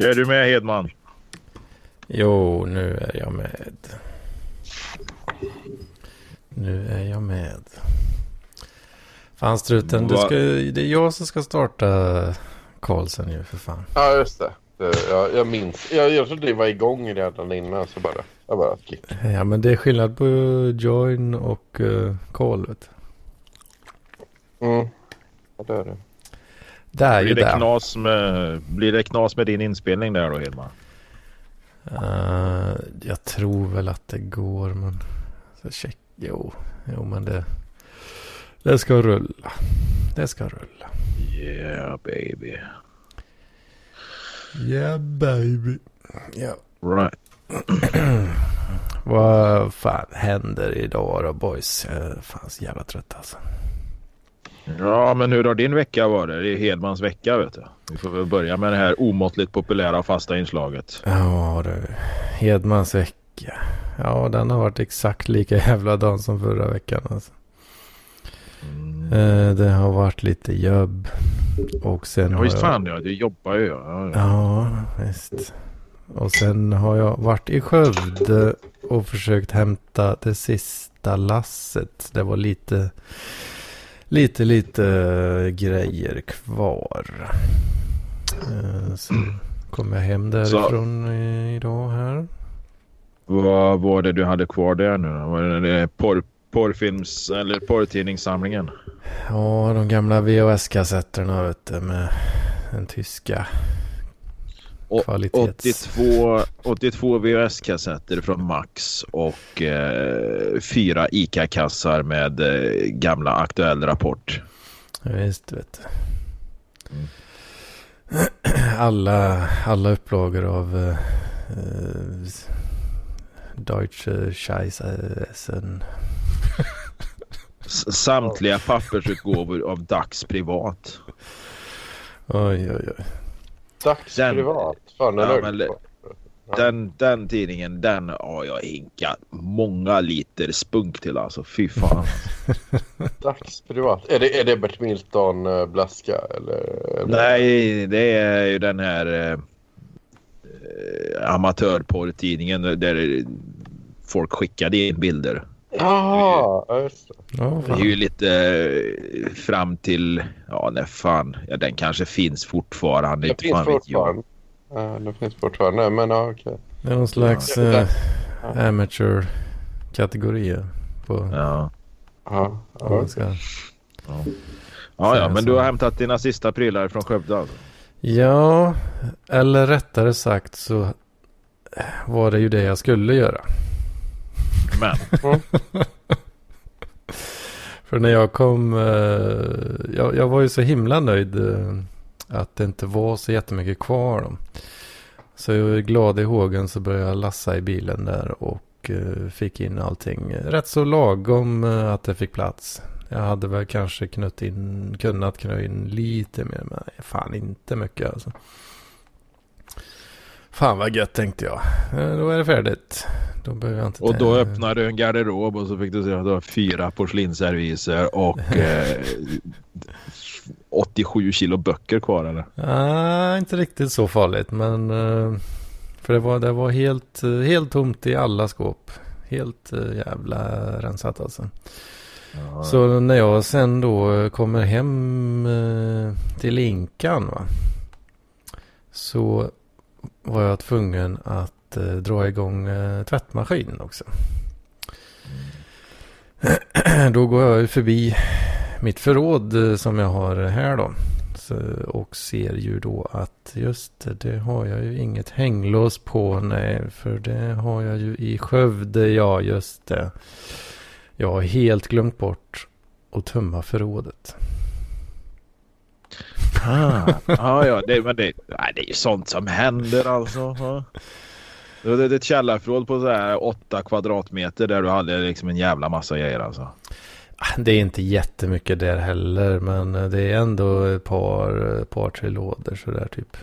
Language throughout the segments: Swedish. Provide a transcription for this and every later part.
Är du med Hedman? Jo, nu är jag med. Nu är jag med. Fan struten, du ska, det är jag som ska starta Karlsson ju för fan. Ja, just det. det jag, jag minns. Jag, jag trodde det var igång redan innan. Så bara, jag bara klick. Ja men det är skillnad på join och uh, call vet du. Mm. Ja, det är det. Det är ju Blir det, det. knas med, blir det knas med din inspelning där då Hedman? Eh, jag tror väl att det går men. Så check. Jo, jo men det. Det ska rulla. Det ska rulla. Yeah baby. Yeah baby. Ja. Right. Vad fan händer idag då boys? Jag är fan så jävla trött alltså. Ja men hur har din vecka varit? Det är Hedmans vecka vet du. Vi får väl börja med det här omåttligt populära och fasta inslaget. Ja du. Hedmans vecka. Ja den har varit exakt lika jävla dan som förra veckan alltså. Mm. Eh, det har varit lite jobb. Och sen Ja visst jag... fan ja, du jobbar ju. Ja, ja. Ja, visst. Och sen har jag varit i Skövde och försökt hämta det sista lasset. Det var lite, lite, lite grejer kvar. Eh, Så kom jag hem därifrån i- idag här. Vad var det du hade kvar där nu då? Var det porr, porrfilms eller porrtidningssamlingen? Ja, de gamla VHS-kassetterna vet du med den tyska kvalitets... 82, 82 VHS-kassetter från Max och eh, fyra ICA-kassar med eh, gamla aktuell rapport. Visst, vet du. Mm. Alla, alla upplagor av uh, uh, Deutsche Scheißessen. S- Samtliga pappersutgåvor av Dags Privat. Oj, oj, oj. Dags Den- privat. Fan, den Ja, men. Ja. Den, den tidningen, den har jag hinkat många liter spunk till alltså. Fy fan. Dags privat. Är det, är det Bert Milton äh, Blaska? Eller? Nej, det är ju den här eh, eh, amatörporrtidningen där folk skickade in bilder. Ja, just det. Det är ju lite eh, fram till, ja när fan, ja, den kanske finns fortfarande. Inte finns fortfarande. Ja, det finns fortfarande. Men ja, okej. Det är någon slags Ja, uh, Ja. amateur-kategori på... Ja. Ja, ja. ska- Ja, ja, ja Så- men du har hämtat dina sista prylar från Skövde alltså. Ja, eller rättare sagt så var det ju det jag skulle göra. Men, För när jag kom, eh, jag, jag var ju så himla nöjd eh, att det inte var så jättemycket kvar. Då. Så jag är glad i hågen så började jag lassa i bilen där och eh, fick in allting rätt så lagom eh, att det fick plats. Jag hade väl kanske knött in, kunnat knö in lite mer, men fan inte mycket alltså. Fan vad gött tänkte jag. Eh, Då är det färdigt. Då behöver jag inte och då öppnade du en garderob och så fick du se att du har fyra porslinsserviser och eh, 87 kilo böcker kvar eller? Nej, inte riktigt så farligt. Men eh, för det var, det var helt, eh, helt tomt i alla skåp. Helt eh, jävla rensat alltså. Ja, Så när jag sen då kommer hem till Inkan va. Så var jag tvungen att dra igång tvättmaskinen också. Då går jag förbi mitt förråd eh, som jag har här då. Så, och ser ju då att just det, det har jag ju inget hänglås på. Nej, för det har jag ju i Skövde. Ja, just det. Jag har helt glömt bort att tömma förrådet. Ah, ja, ja, det, men det, nej, det är ju sånt som händer alltså. Det är ett källarförråd på så här åtta kvadratmeter där du hade liksom en jävla massa grejer alltså. Det är inte jättemycket där heller. Men det är ändå ett par, ett par tre lådor sådär typ.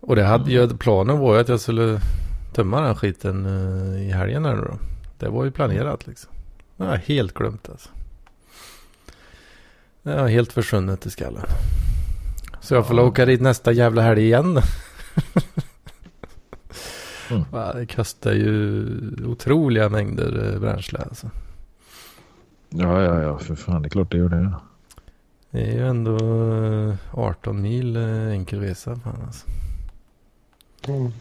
Och det hade ju, planen var ju att jag skulle tömma den skiten eh, i helgen här nu då. Det var ju planerat liksom. Jag har helt glömt alltså. Det har helt försvunnit i skallen. Så jag får ja. åka dit nästa jävla helg igen. mm. Det kostar ju otroliga mängder eh, bränsle alltså. Ja, ja, ja, för fan, det är klart det gör det. Det är ju ändå 18 eh, mil eh, enkel resa. Fan alltså.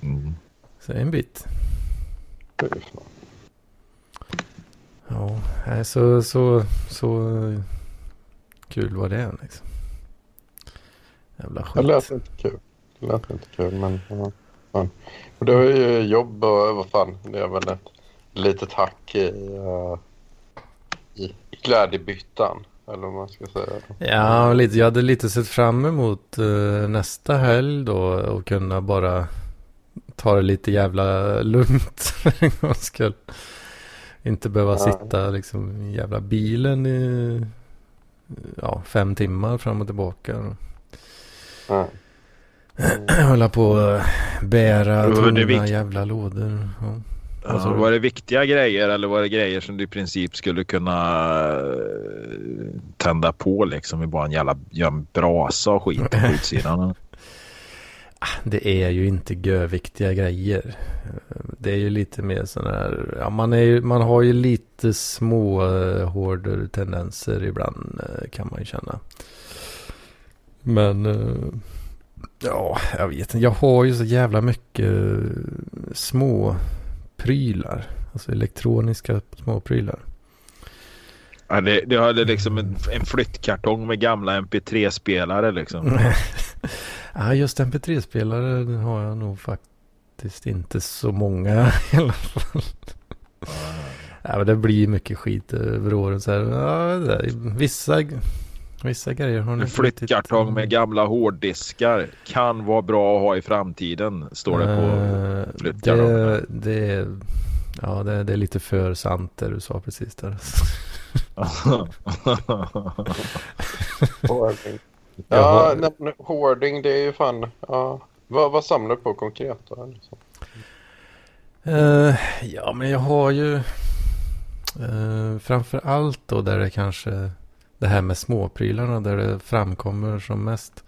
Mm. Så en bit. Ja, så, så, så kul var det liksom. Jävla skit. Det lät inte kul. Det lät inte kul men... Ja. Och det var ju jobb och vad fan. Det är väl ett litet hack i, uh, i glädjebyttan. Eller vad man ska säga. Ja, lite, jag hade lite sett fram emot uh, nästa helg då. Och kunna bara ta det lite jävla lugnt för en gångs skull. Inte behöva ja. sitta liksom i jävla bilen i ja, fem timmar fram och tillbaka. Ja. Mm. Hålla på och bära tunga jävla lådor. Ja. Alltså, var det viktiga grejer eller var det grejer som du i princip skulle kunna eh, tända på liksom i bara en jävla en brasa och skit på utsidan? Ah, det är ju inte göviktiga grejer. Det är ju lite mer sådana här, ja man, är ju, man har ju lite små uh, hårdare tendenser ibland uh, kan man ju känna. Men ja, jag vet inte, jag har ju så jävla mycket små prylar. Alltså elektroniska småprylar. Ja, det, det hade liksom en, en flyttkartong med gamla mp3-spelare liksom. ja, just mp3-spelare har jag nog faktiskt inte så många i alla fall. Ja, men det blir mycket skit över åren. Så här, ja, vissa, vissa grejer har En flyttkartong med gamla hårddiskar kan vara bra att ha i framtiden. Står det på uh, flyttkartongen. Det, det, ja, det, det, är lite för sant det du sa precis där. hoarding. Ja, nej, hoarding det är ju fan. Ja. Vad, vad samlar du på konkret då? Liksom? Uh, ja, men jag har ju uh, framför allt då där det kanske det här med småprylarna där det framkommer som mest.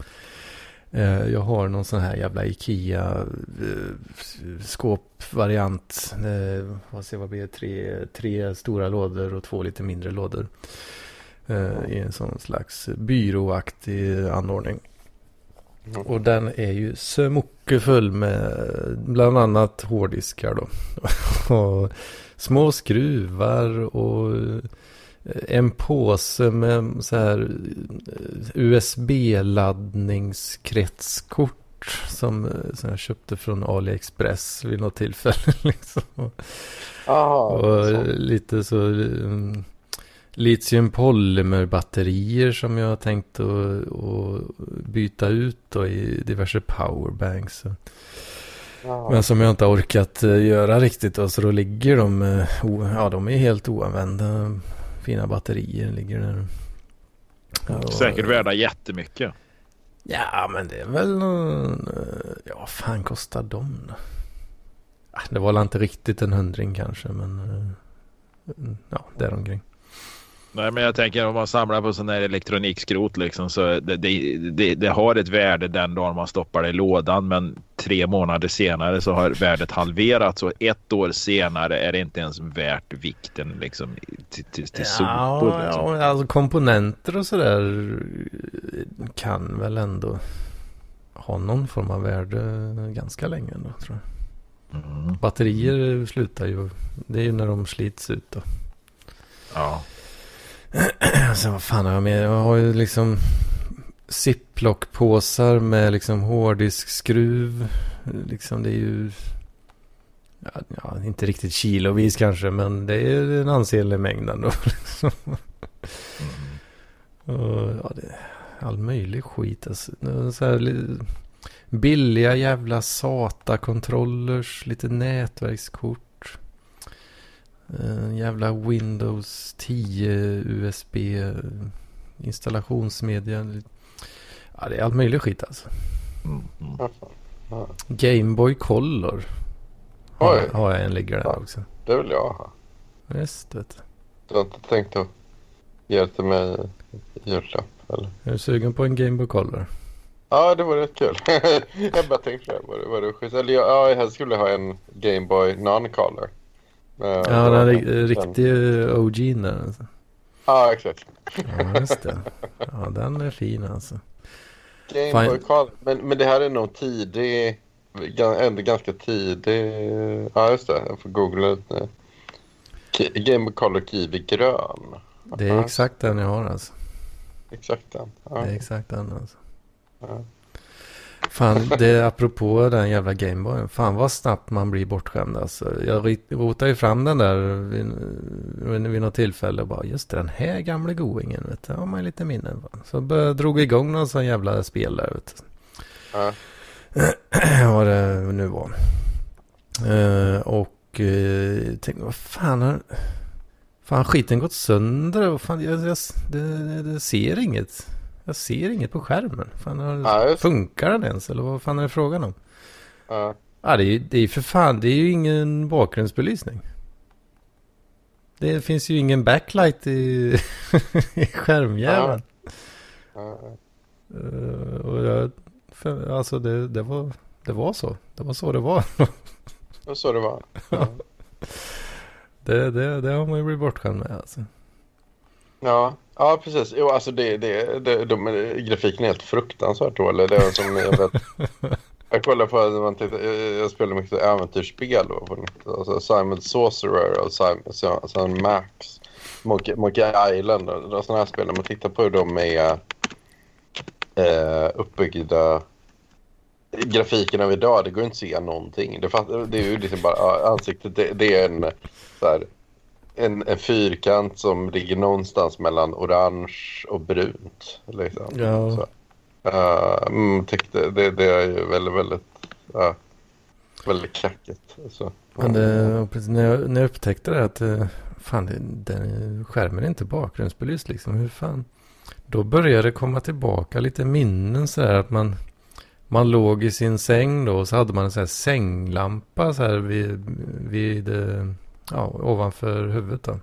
Uh, jag har någon sån här jävla Ikea skåpvariant. vad, ser, vad blir det? Tre, tre stora lådor och två lite mindre lådor. I en sån slags byråaktig anordning. Och den är ju full med bland annat hårddiskar då. och små skruvar och en påse med så här eh, USB-laddningskretskort som, som jag köpte från AliExpress vid något tillfälle. Liksom. Aha, och så. lite så um, litiumpolymerbatterier som jag har tänkt att, att byta ut då i diverse powerbanks. Ja. Men som jag inte har orkat eh, göra riktigt då, så då ligger de, eh, ja de är helt oanvända. Fina batterier ligger där. Ja, Säkert värda jättemycket. Ja men det är väl eh, ja fan kostar de då? Det var väl inte riktigt en hundring kanske men ja däromkring. Nej, men jag tänker om man samlar på sån här elektronikskrot liksom så det, det, det, det, har ett värde den dagen man stoppar det i lådan. Men tre månader senare så har värdet halverats och ett år senare är det inte ens värt vikten liksom till, till, till ja, sopor. Liksom. Ja, alltså komponenter och sådär kan väl ändå ha någon form av värde ganska länge ändå tror jag. Mm. Batterier slutar ju, det är ju när de slits ut då. Ja. Sen vad fan har jag med? Jag har ju liksom ziplock-påsar med liksom hårddiskskruv. Liksom det är ju... Ja, ja, inte riktigt kilovis kanske, men det är en ansenlig mängd ändå. Liksom. Mm. Och, ja, det är all möjlig skit. Alltså. Så här, billiga jävla SATA-controllers, lite nätverkskort. En jävla Windows 10 USB installationsmedia. Ja, det är allt möjligt skit alltså. Mm. Gameboy Color. Har, har jag en ligger där ja, också. Det vill jag ha. Visst vet du. Du har inte tänkt att ge det till mig i julklapp eller? Är du sugen på en Gameboy Color? Ja, det var rätt kul. jag bara tänkte vad det var det schysst. Eller ja, jag helst skulle ha en Game Boy non-color. Uh, ja, den ri riktiga OG där alltså. Ja, exakt. Ja, just det. Ja, den är fin alltså. Game. Boy Color. Men, men det här är nog tidig, ändå ganska tidig. Ja, just det. Jag får googla lite. Game Boy Color Kiwi grön. Det är exakt den jag har alltså. Exakt den. Ja. Det är exakt den alltså. Ja. Fan, det är apropå den jävla Gameboyen. Fan vad snabbt man blir bortskämd alltså. Jag rotade ju fram den där vid, vid något tillfälle och bara just det, den här gamla goingen vet du. har man lite minnen Så började, drog igång någon sån jävla spel där vet du. Ja. vad det nu var. Uh, och uh, tänkte, vad fan har... Fan skiten gått sönder och fan jag, jag det, det, det ser inget. Jag ser inget på skärmen. Fan, ja, funkar den ens? Eller vad fan är det frågan om? Ja. Ja, det är det är för fan, det är ju ingen bakgrundsbelysning. Det finns ju ingen backlight i, i skärmjäveln. Ja. Uh, och jag, för, alltså det, det, var, det var så. Det var så det var. det var så det var. Ja. det, det, det har man ju blivit bortskämd med alltså. Ja, ja precis. Jo, alltså det, det, det, de, grafiken är helt fruktansvärt dålig. Det är som jag vet. Jag kollar på man tittar, jag spelar mycket äventyrsspel då, alltså Simon Sorcerer och Simon, Simon Max, Monkey, Monkey Island och sådana här spel. När man tittar på hur de är eh, uppbyggda grafiken av idag, det går inte att se någonting. Det, det är ju liksom bara ansiktet, det, det är en så här, en, en fyrkant som ligger någonstans mellan orange och brunt. Liksom. Ja. Så, uh, tyckte det, det är ju väldigt, väldigt, uh, väldigt kackigt. Så. Men det, precis, när, jag, när jag upptäckte det att uh, fan, den skärmen är inte bakgrundsbelyst liksom. Hur fan? Då började det komma tillbaka lite minnen så här att man man låg i sin säng då och så hade man en sån här sänglampa så här vid, vid ja, ovanför huvudet då.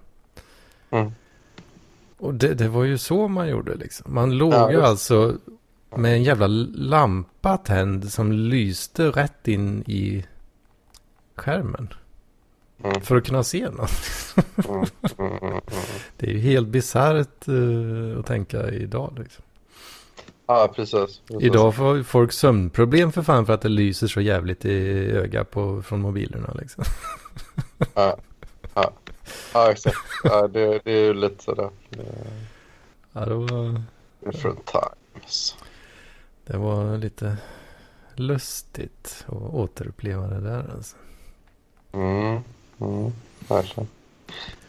Mm. Och det, det, var ju så man gjorde liksom. Man låg ja, ju alltså med en jävla lampa tänd som lyste rätt in i skärmen. Mm. För att kunna se något. Mm, mm, mm, det är ju helt bisarrt uh, att tänka idag liksom. Ja, precis, precis. Idag får folk sömnproblem för fan för att det lyser så jävligt i ögat på, från mobilerna liksom. Ja. Ja, exakt. Ja, det, det är ju lite sådär. Ja, det var... Different times. Det var lite lustigt att återuppleva det där alltså. Mm, mm, verkligen.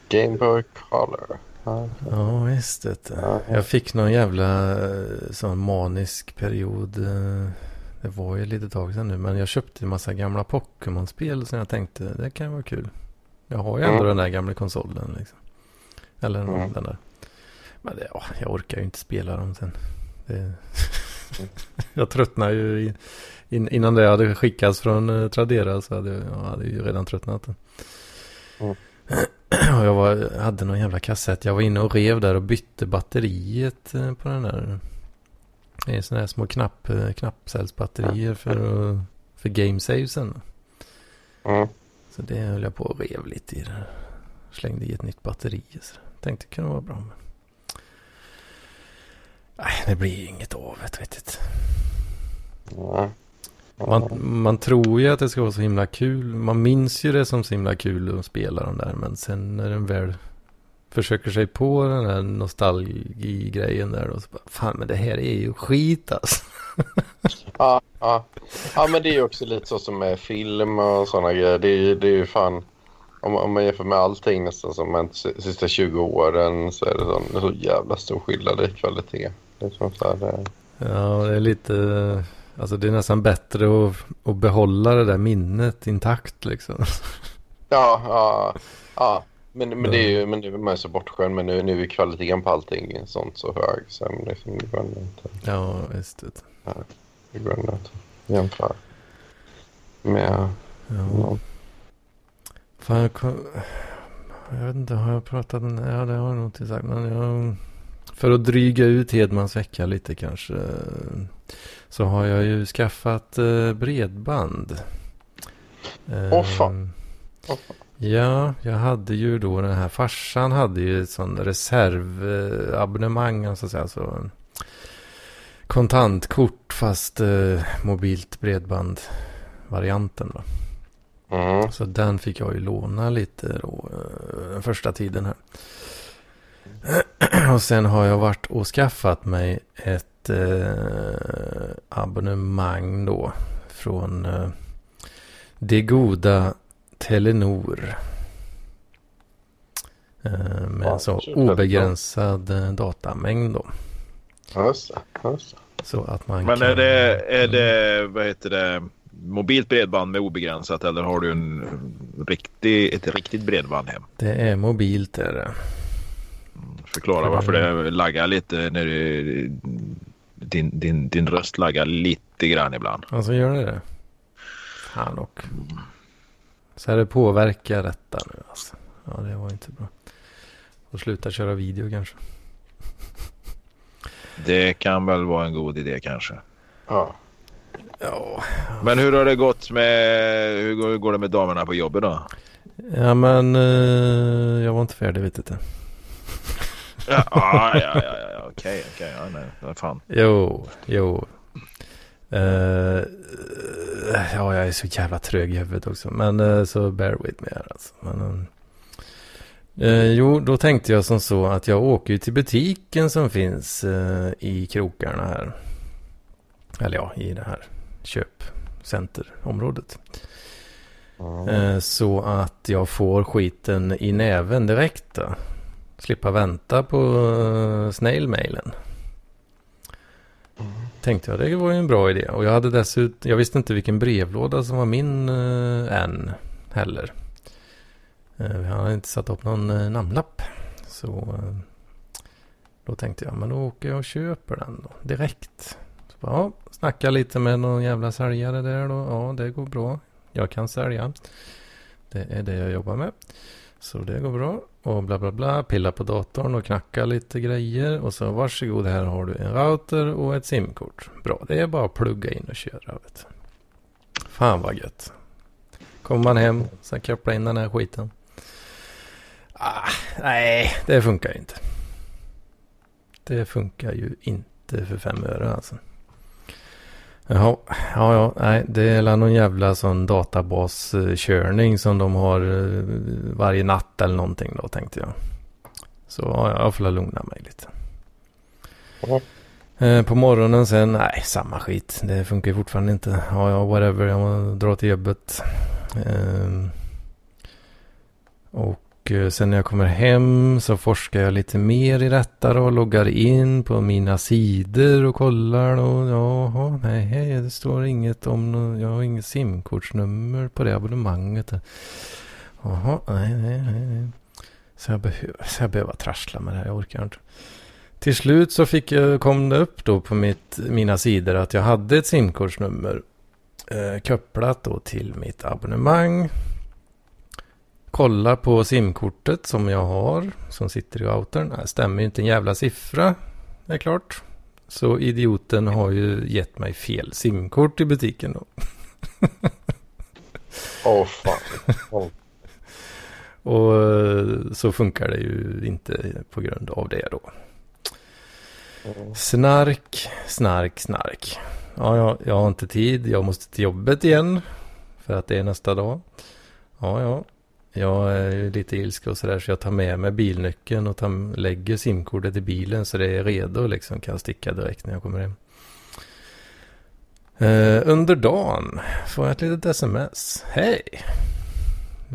Game Boy Color. Ja, visst det. Jag fick någon jävla eh, sån manisk period. Eh, det var ju lite tag sedan nu. Men jag köpte en massa gamla Pokémon-spel som jag tänkte det kan vara kul. Jag har ju ändå mm. den där gamla konsolen. Liksom. Eller mm. den där. Men det, ja, jag orkar ju inte spela dem sen. Det... jag tröttnade ju in, innan det hade skickats från uh, Tradera så hade jag, jag hade ju redan tröttnat. Mm. och jag var, hade någon jävla kassett. Jag var inne och rev där och bytte batteriet uh, på den där. Det är sådana här små knapp, uh, knappcellsbatterier för, för game savesen. Mm. Så det höll jag på och rev lite i. Det. Slängde i ett nytt batteri. Så tänkte det kunde vara bra. Men... Nej, det blir inget av det riktigt. Man, man tror ju att det ska vara så himla kul. Man minns ju det som så himla kul att spela de där. Men sen när den väl försöker sig på den här nostalgi-grejen där. Och så bara, fan men det här är ju skit alltså. ja, ja. ja, men det är ju också lite så som med film och sådana grejer. Det är det är ju fan, om, om man jämför med allting nästan som hänt sista 20 åren så är det, sån, så jävla stor skillnad i kvalitet. Det är som så här, det... Ja, det är lite, alltså det är nästan bättre att, att behålla det där minnet intakt liksom. Ja, ja, ja. Men, men det är ju men det är man är så bortskämd. Men nu, nu är kvaliteten på allting sånt så hög. Så liksom, det inte. Ja, visst. Det. Ja, inte att jämföra med ja. någon. Fan, jag, kom, jag vet inte, har jag pratat? Ja, det har jag nog inte sagt. Men jag för att dryga ut Hedmans vecka lite kanske. Så har jag ju skaffat eh, bredband. Åh oh, fan. Oh, Ja, jag hade ju då den här farsan hade ju ett sånt reservabonnemang, så att säga. Så kontantkort fast eh, mobilt bredband-varianten. Då. Mm. Så den fick jag ju låna lite då, eh, den första tiden här. Och sen har jag varit och skaffat mig ett eh, abonnemang då från eh, det goda Telenor. Eh, med ja, så obegränsad eh, datamängd då. Just just Så att man Men kan... är, det, är det, vad heter det, mobilt bredband med obegränsat eller har du en riktig, ett riktigt bredband hem? Det är mobilt är det. Förklara För varför det laggar lite när du, din, din, din röst laggar lite grann ibland. Alltså gör det det? Fan och. Så här det påverkar detta nu alltså. Ja, det var inte bra. Och sluta köra video kanske. Det kan väl vara en god idé kanske. Ja. Ja. Men hur har det gått med, hur går det med damerna på jobbet då? Ja men uh, jag var inte färdig vet du inte. ja, ja, ja, ja, okej, okej, ja, nej, vad fan. Jo, jo. Uh, ja, jag är så jävla trög i huvudet också. Men uh, så bear with me här alltså. Men, um, uh, jo, då tänkte jag som så att jag åker till butiken som finns i krokarna här. Eller ja, i det här köpcenterområdet. Mm. Så att jag får skiten i näven direkt då. Slippa vänta på snailmailen. Tänkte jag, det var ju en bra idé. Och jag hade dessutom, jag visste inte vilken brevlåda som var min äh, än heller. Eh, vi har hade inte satt upp någon eh, namnlapp. Så eh, då tänkte jag, men då åker jag och köper den då, direkt. Så bara, ja, snacka lite med någon jävla säljare där då. Ja, det går bra. Jag kan sälja. Det är det jag jobbar med. Så det går bra. Och bla bla bla. Pilla på datorn och knacka lite grejer. Och så varsågod här har du en router och ett simkort. Bra. Det är bara att plugga in och köra. Vet. Fan vad gött. Kommer man hem. Sen koppla in den här skiten. Ah, nej, det funkar inte. Det funkar ju inte för fem öre alltså. Jaha, ja, ja, nej, det är någon jävla sån databaskörning som de har eh, varje natt eller någonting då tänkte jag. Så ja, jag får lugna mig lite. Mm. På morgonen sen, nej, samma skit. Det funkar ju fortfarande inte. Ja, ja, whatever, jag drar till jobbet. Ehm, och och eh, sen när jag kommer hem så forskar jag lite mer i detta och loggar in på mina sidor och kollar och jaha, nej, det står inget om, jag har inget simkortsnummer på det abonnemanget. Jaha, nej, nej, nej. Så jag, behöver, så jag behöver trassla med det här, jag orkar inte. Till slut så fick jag, kom det upp då på mitt, mina sidor att jag hade ett simkortsnummer eh, kopplat då till mitt abonnemang. Kolla på simkortet som jag har, som sitter i routern. Det stämmer ju inte en jävla siffra, det är klart. Så idioten har ju gett mig fel simkort i butiken då. Åh oh, fan. Oh. Och eh, så funkar det ju inte på grund av det då. Mm. Snark, snark, snark. Ja, ja, jag har inte tid. Jag måste till jobbet igen. För att det är nästa dag. Ja, ja. Jag är lite ilska och sådär så jag tar med mig bilnyckeln och tar, lägger simkortet i bilen så det är redo liksom. Kan sticka direkt när jag kommer hem. Eh, under dagen får jag ett litet sms. Hej!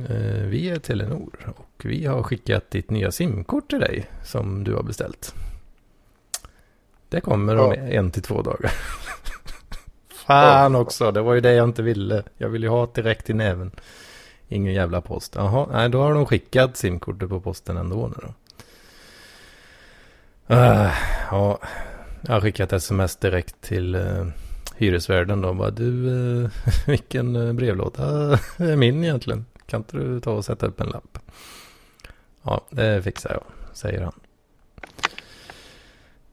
Eh, vi är Telenor och vi har skickat ditt nya simkort till dig som du har beställt. Det kommer om ja. en till två dagar. Fan också, det var ju det jag inte ville. Jag ville ju ha direkt i näven. Ingen jävla post. Jaha, nej då har de skickat simkortet på posten ändå nu då. Uh, ja, jag har skickat sms direkt till uh, hyresvärden då. Bara, du, uh, vilken eh, brevlåda är min egentligen? Kan inte du ta och sätta upp en lapp? Ja, det fixar jag, säger han.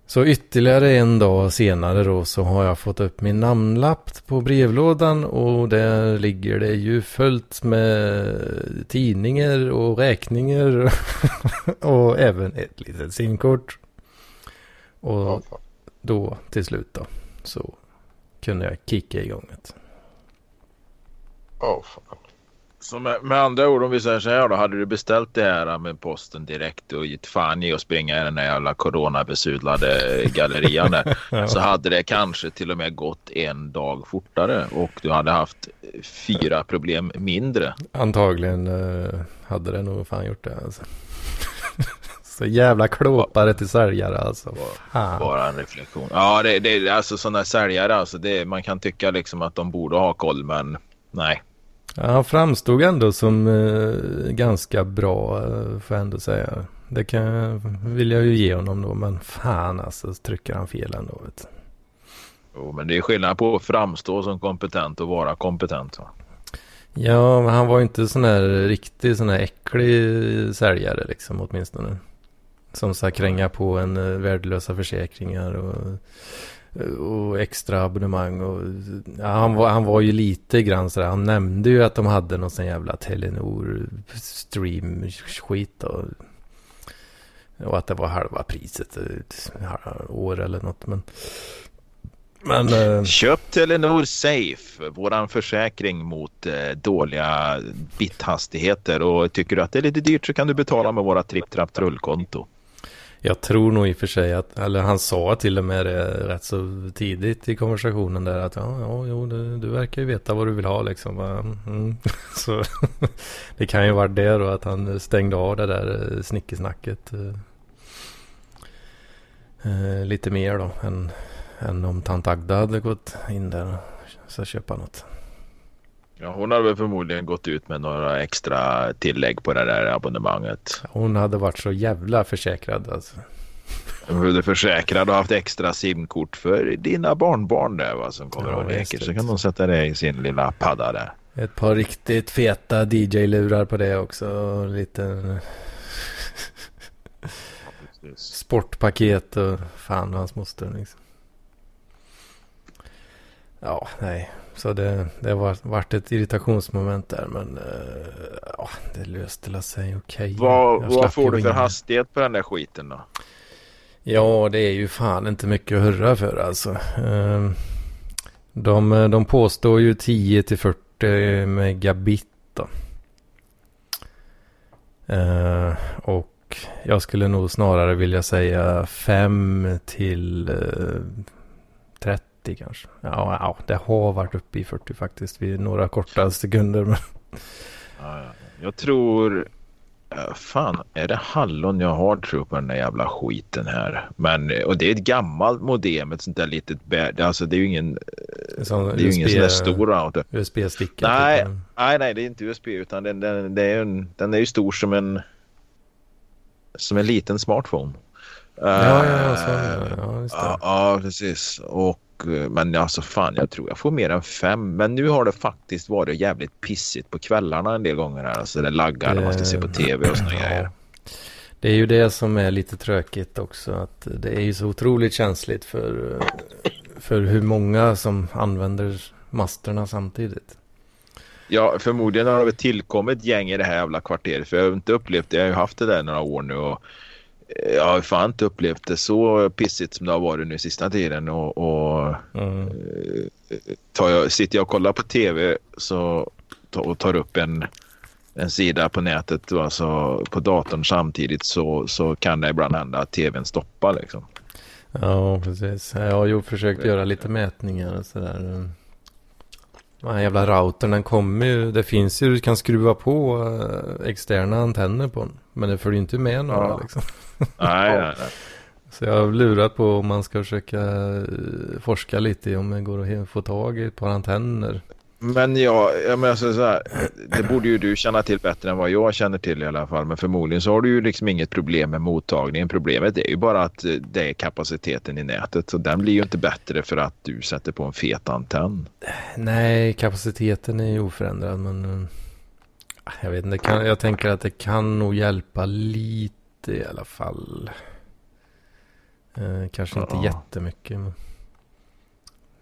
Så ytterligare en dag senare då så har jag fått upp min namnlapp på brevlådan och där ligger det ju fullt med tidningar och räkningar och även ett litet simkort. Och då till slut då så kunde jag kicka igång det. Åh, fan. Så med, med andra ord om vi säger så här då. Hade du beställt det här med posten direkt och gett fan i att springa i den där jävla coronabesudlade gallerian där. Ja. Så hade det kanske till och med gått en dag fortare och du hade haft fyra problem mindre. Antagligen eh, hade det nog fan gjort det alltså. Så jävla klåpare till säljare alltså. Fan. Bara en reflektion. Ja, det, det alltså sådana säljare alltså. Det, man kan tycka liksom att de borde ha koll men nej. Ja, han framstod ändå som eh, ganska bra eh, får jag ändå säga. Det kan, vill jag ju ge honom då. Men fan alltså så trycker han fel ändå. Vet. Jo, men det är skillnad på att framstå som kompetent och vara kompetent. Va? Ja, men han var ju inte sån här riktig sån här äcklig säljare liksom åtminstone. Som här kränga på en eh, värdelösa försäkringar och, Eh, och extra abonnemang. Och, ja, han, var, han var ju lite grann sådär. Han nämnde ju att de hade någon sån jävla Telenor stream skit. Och, och att det var halva priset eh, halva år eller något. Men, men eh, Köp Telenor Safe, våran försäkring mot dåliga bithastigheter. Och tycker du att det är lite dyrt så kan du betala med våra tripp trapp, trullkonto. Jag tror nog i och för sig att, eller han sa till och med det rätt så tidigt i konversationen där att ja, ja jo, du, du verkar ju veta vad du vill ha liksom. Mm. Så det kan ju vara det då att han stängde av det där eh, snickesnacket. Eh, eh, lite mer då än, än om tant Agda hade gått in där och så köpa något. Ja, hon har väl förmodligen gått ut med några extra tillägg på det där abonnemanget. Hon hade varit så jävla försäkrad alltså. Hon är försäkrad och haft extra simkort för dina barnbarn där va, som kommer Ja, och leker. Så kan de sätta det i sin lilla padda där. Ett par riktigt feta DJ-lurar på det också. Och lite sportpaket och fan och hans moster liksom. Ja, nej. Så det, det var vart ett irritationsmoment där. Men eh, ja, det löste sig okej. Vad, Jag vad får du för hastighet på den där skiten då? Ja, det är ju fan inte mycket att hurra för alltså. Ehm, De, de påstår ju 10 till 40 megabit då. Eh, Och jag skulle nog snarare vilja säga 5 till eh, 30 kanske. Ja, ja, det har varit uppe i 40 faktiskt vid några korta sekunder. Men Ja, ja. Jag tror... Fan, är det hallon jag har tror på den där jävla skiten här. Men, och det är ett gammalt modem, ett sånt där litet bä- Alltså det är ju ingen, sån det är ju ingen sån där stor router. USB-sticka. Nej. typ. Nej, nej, det är inte USB utan den, den, det är en, den är ju stor som en som en liten smartphone. Ja, ja, ja, så, Eh, ja. Ja, precis. Och, men alltså fan, jag tror jag får mer än fem. Men nu har det faktiskt varit jävligt pissigt på kvällarna en del gånger här. Alltså det laggar när man ska se på tv och såna Ja. grejer. Det är ju det som är lite tråkigt också. Att det är ju så otroligt känsligt för, för hur många som använder masterna samtidigt. Ja, förmodligen har det tillkommit gäng i det här jävla kvarteret. För jag har inte upplevt det. Jag har ju haft det där några år nu. Och eh, jag har fan inte upplevt det så pissigt som det har varit nu sista tiden. Och, och Mm. tar jag, sitter jag och kollar på tv så, och tar upp en, en sida på nätet alltså på datorn samtidigt så, så kan det ibland hända att tvn stoppar liksom. Ja, precis. Jag har ju försökt göra lite mätningar och sådär. Den här jävla routern, den kommer ju. Det finns ju, du kan skruva på eh, externa antenner på den. Men det följer inte med några Ja. liksom. Nej, nej, nej. Så jag har lurat på om man ska försöka eh, forska lite i om det går att få tag i ett par antenner. Men ja, jag menar så så här, det borde ju du känna till bättre än vad jag känner till i alla fall. Men förmodligen så har du ju liksom inget problem med mottagningen. Problemet är ju bara att eh, det är kapaciteten i nätet. Och den blir ju inte bättre för att du sätter på en fet antenn. Nej, kapaciteten är ju oförändrad men eh, jag vet inte, kan, jag tänker att det kan nog hjälpa lite i alla fall. Eh, kanske inte Ja. jättemycket. Men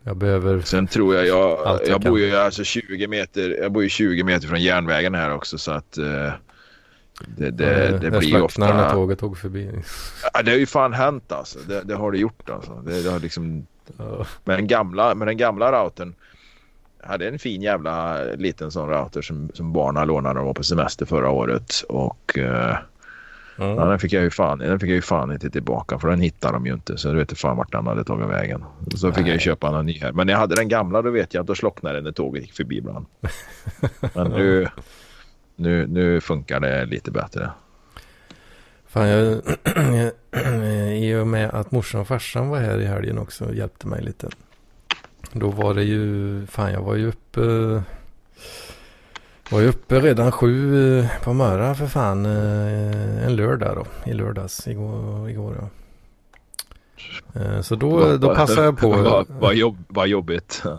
jag behöver... Sen tror jag, jag, jag bor ju alltså 20 meter, jag bor ju 20 meter från järnvägen här också så att eh, det, det, det blir ju slocknar när ofta... tåget tog förbi. Ja, det har ju fan hänt alltså. Det, det har det gjort alltså. Det, det har liksom... Ja. Med den gamla, med den gamla routern. Jag hade en fin jävla liten sån router som, som barnen lånade när de var på semester förra året. Och eh, ja, Ja. den, fick jag ju fan, den fick jag ju fan inte tillbaka för den hittade de ju inte. Så jag vet fan vart den hade tagit vägen. Så fick jag ju Nej. köpa en ny här. Men jag hade den gamla då vet jag att då slocknade den när tåget gick förbi ibland. Men nu, nu, nu funkar det lite bättre. Fan, jag, I och med att morsan och farsan var här i helgen också och hjälpte mig lite. Då var det ju, fan jag var ju uppe, var ju uppe redan sju eh, på morgonen för fan eh, en lördag då. I lördags, igår, igår ja. Eh, Så då, då passade jag på. Vad vad jobb, vad jobbigt.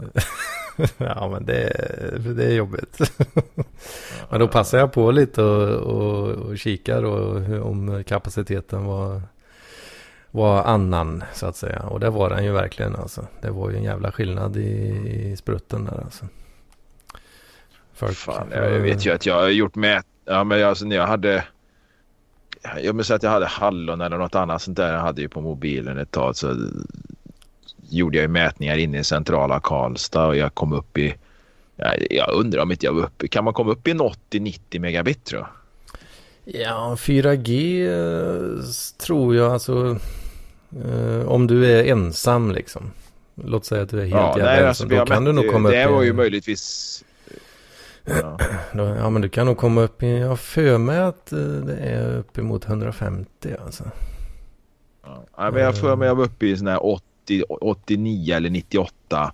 Ja men det, det är jobbigt. men då passar jag på lite och, och, och kikar och om kapaciteten var, var annan så att säga. Och det var den ju verkligen alltså. Det var ju en jävla skillnad i, i sprutten där alltså. Folk, Fan, jag vet ju att jag har gjort mät... Ja, men alltså när jag hade... Jag minns att jag hade hallon eller något annat sånt där jag hade ju på mobilen ett tag. Så gjorde jag ju mätningar inne i centrala Karlstad och jag kom upp i... Jag, undrar om inte jag var uppe... Kan man komma upp i en 80-90 megabit tror jag? Ja, 4G eh, tror jag alltså. Eh, om du är ensam liksom. Låt säga att du är helt Ja, jävla nej, ensam. alltså, då kan du mätte- nog komma upp Det i... var ju möjligtvis... Ja. Ja men du kan nog komma upp i, jag för mig att eh, det är uppemot 150 alltså. Ja, Ja, men jag får mig jag var uppe i sån här 80, 89 eller 98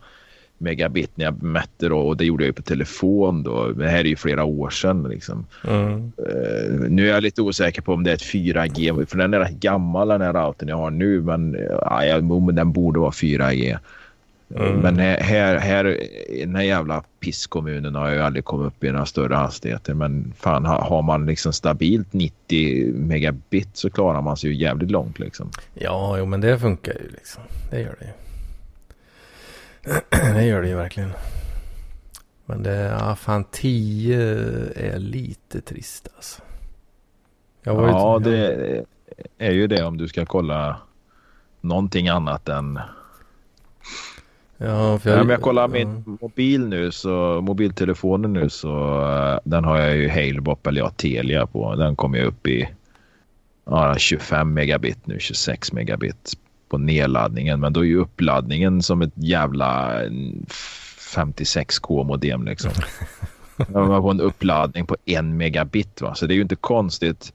megabit när jag mätte då och det gjorde jag ju på telefon då. Det här är ju flera år sedan liksom. Mm. Eh, nu är jag lite osäker på om det är ett 4G för den är rätt gammal den här routern jag har nu men, uh, ja, men den borde vara 4G. Mm. Men här, här, här i den här jävla pisskommunen har jag ju aldrig kommit upp i några större hastigheter. Men fan har, man liksom stabilt 90 megabit så klarar man sig ju jävligt långt liksom. Ja, jo men det funkar ju liksom. Det gör det ju. det gör det ju verkligen. Men det, ja fan 10 är lite trist alltså. Ja, det är ju det om du ska kolla någonting annat än... Ja, för Ja, jag, men jag kollar ja. min mobil nu, så mobiltelefonen nu så eh, den har jag ju Halebop eller ja, Telia på. Den kommer jag upp i ja, 25 megabit nu, 26 megabit på nedladdningen. Men då är ju uppladdningen som ett jävla eh, 56k modem liksom. Jag var på en uppladdning på en megabit va, så det är ju inte konstigt.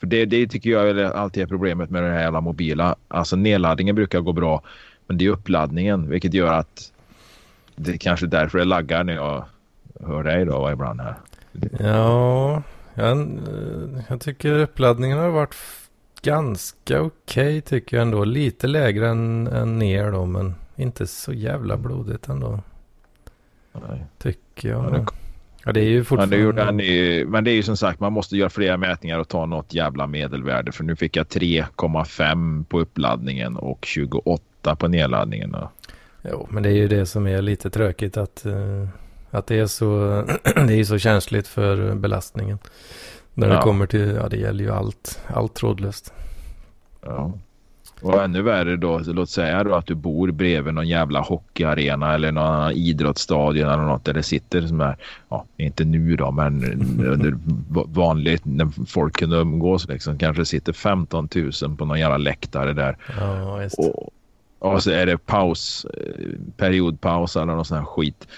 För det, det tycker jag alltid är problemet med den här jävla mobila. Alltså nedladdningen brukar gå bra. Men det är uppladdningen vilket gör att det är kanske därför det laggar när jag hör dig då ibland här. Ja, jag, jag tycker uppladdningen har varit ganska okej tycker jag ändå. Lite lägre än, än ner då, men inte så jävla blodigt ändå. Nej. Tycker Ja, jag. det- Ja, det är ju Men fortfarande... det, gjorde han men det är ju som sagt man måste göra flera mätningar och ta något jävla medelvärde. För nu fick jag 3,5 på uppladdningen och 28 på nedladdningen. då. Jo, men det är ju det som är lite tråkigt att, eh, att det är så, det är så känsligt för belastningen. När det Ja. kommer till, ja det gäller ju allt, allt trådlöst. Ja. Och ännu värre då, låt säga då att du bor bredvid någon jävla hockeyarena eller någon annan idrottsstadion eller något där det sitter som är, ja inte nu då men under vanligt när folk kunde umgås liksom kanske sitter 15 000 på någon jävla läktare där Ja, och, och så är det paus, eh, periodpaus eller någon sån här skit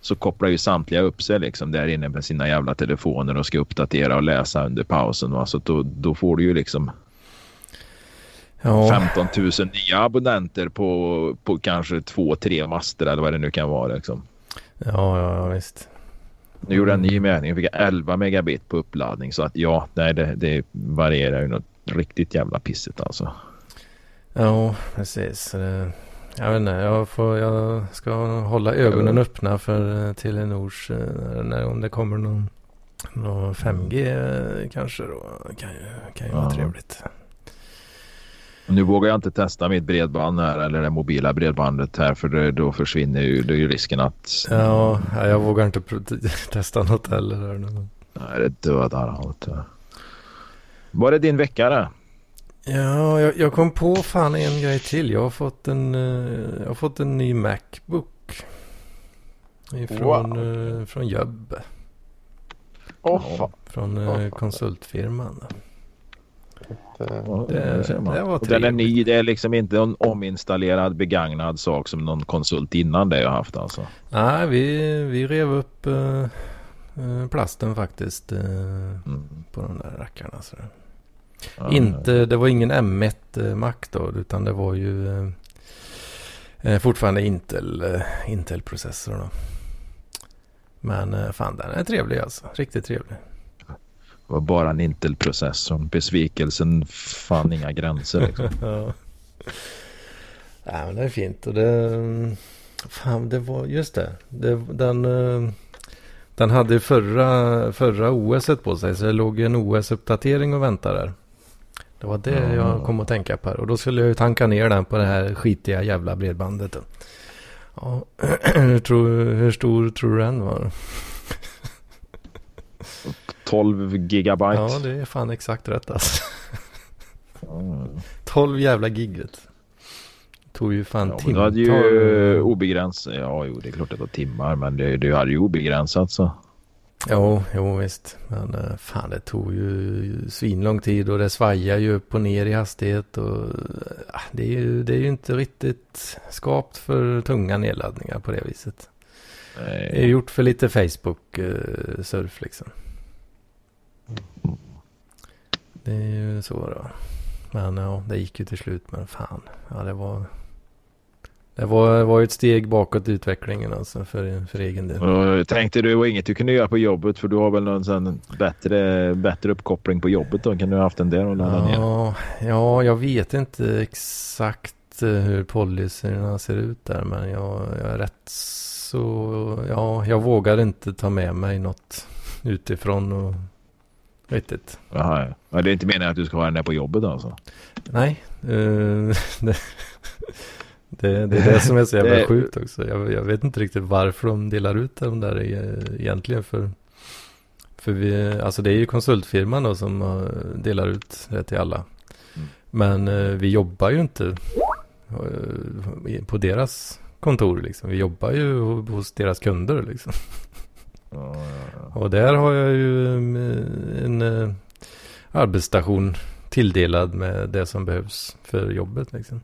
så kopplar ju samtliga upp sig liksom där inne med sina jävla telefoner och ska uppdatera och läsa under pausen. Va? Så då, då får du ju liksom Ja, 15 000 nya abonnenter på, på kanske två, tre master eller vad det nu kan vara. Liksom. ja, ja, visst. Nu gjorde jag en ny mätning och fick jag 11 megabit på uppladdning. Så att ja, nej, det, det varierar ju något riktigt jävla pissigt alltså. Ja, precis. Jag vet inte, jag, får, jag ska hålla ögonen öppna för eh, Telenors, eh, när, om det kommer någon, någon 5G eh, kanske då. Kan ju, kan ju vara Ja. trevligt. Nu vågar jag inte testa mitt bredband här eller det mobila bredbandet här för det, då försvinner ju, det är ju risken att... Ja, jag vågar inte testa något heller. Här. Nej, det dödar allt. Var det din vecka det? Ja, jag, jag, kom på fan en grej till. Jag har fått en, uh, jag har fått en ny Macbook. Ifrån wow. uh, från Jöbbe. Oh, ja, från uh, konsultfirman. Det, det, det var trevligt. Den är ny. Det är liksom inte en ominstallerad begagnad sak som någon konsult innan det har haft alltså. Nej, vi, vi rev upp uh, plasten faktiskt uh, mm. på de där rackarna. Så. Ah, inte, det var ingen M1 Mac då utan det var ju uh, fortfarande Intel, Intel-processor. Då. Men fan den är trevlig alltså. Riktigt trevlig. Det var bara en Intel-processor. Besvikelsen fann inga gränser. Liksom. ja. ja, men det är fint. Och det, fan, det var just det. det den, eh, den hade förra, förra OS på sig. Så det låg en OS-uppdatering och väntade där. Det var det mm. jag kom att tänka på. Och då skulle jag ju tanka ner den på det här skitiga jävla bredbandet. Ja, hur, tror, hur stor tror du den var? 12 gigabyte. Ja, det är fan exakt rätt alltså. Mm. 12 jävla giget. Tog ju fan ja, timmar. Du hade ju obegränsat. Ja, jo, det är klart att det var timmar, men det, det hade ju obegränsat så. Jo, jo visst. Men eh, fan det tog ju svinlång tid och det svajar ju upp och ner i hastighet. Och, det, är ju, det är ju inte riktigt skapt för tunga nedladdningar på det viset. Nej. Det är gjort för lite Facebook-surf liksom. Det är ju så då. Men ja, det gick ju till slut. Men fan, ja det var... Det var, var ju ett steg bakåt i utvecklingen alltså för, för egen del. Och tänkte du var inget du kunde göra på jobbet för du har väl någon sån bättre, bättre uppkoppling på jobbet då? Kan du ha haft en där och ladda ja, ner? Ja, jag vet inte exakt eh, hur policyerna ser ut där men jag, jag är rätt så... Ja, jag vågar inte ta med mig något utifrån och Riktigt. Jaha, ja. Det är inte meningen att du ska ha den där på jobbet alltså? Nej. Uh, det, det, är det som är så jävla sjukt också. Jag, jag, vet inte riktigt varför de delar ut de där egentligen. För, för vi, alltså det är ju konsultfirman då som delar ut det till alla. Mm. Men uh, vi jobbar ju inte på deras kontor liksom. Vi jobbar ju hos deras kunder liksom. Och där har jag ju mm, en, eh, arbetsstation tilldelad med det som behövs för jobbet liksom.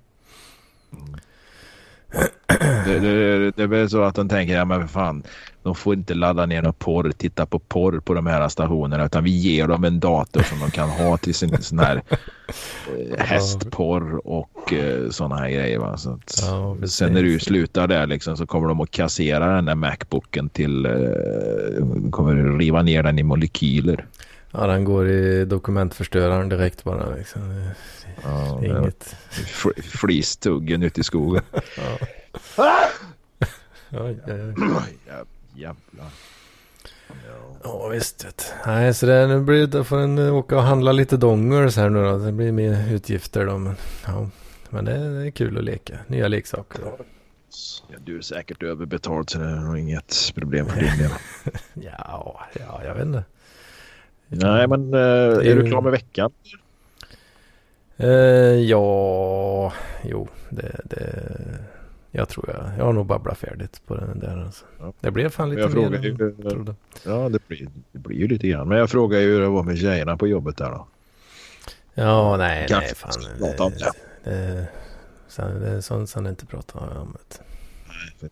Det, det, det är väl så att de tänker, ja men fan, de får inte ladda ner någon porr, titta på porr på de här stationerna utan vi ger dem en dator som de kan ha till sin sån här eh, hästporr och eh, sådana här grejer. Va? Så att, ja, sen när du slutar där liksom, så kommer de att kassera den där Macbooken till, eh, kommer riva ner den i molekyler. Ja, den går i dokumentförstöraren direkt bara. Liksom. Ja, inget. Flistuggen ute i skogen. ja. Oj, oj, oj. Jävlar. Ja visst. Vet. Nej så det, nu blir det, får en åka och handla lite dongers här nu då. Det blir mer utgifter då. Men, ja. men det, det är kul att leka. Nya leksaker. Ja, du är säkert överbetald så det är nog inget problem för din del. ja, ja, jag vet inte. Nej, men äh, är, du klar med veckan? Uh, ja, jo, det, det, jag tror jag, jag har nog babblat färdigt på den där. Alltså. Ja. Det blev fan lite jag mer än ju, jag trodde. Ja, det blir, det blir ju lite grann. Men jag frågar ju hur det var med tjejerna på jobbet där då. Ja, nej, Kanske nej, fan. Det, om det. Det, det är sånt som inte pratar om. Det. Nej,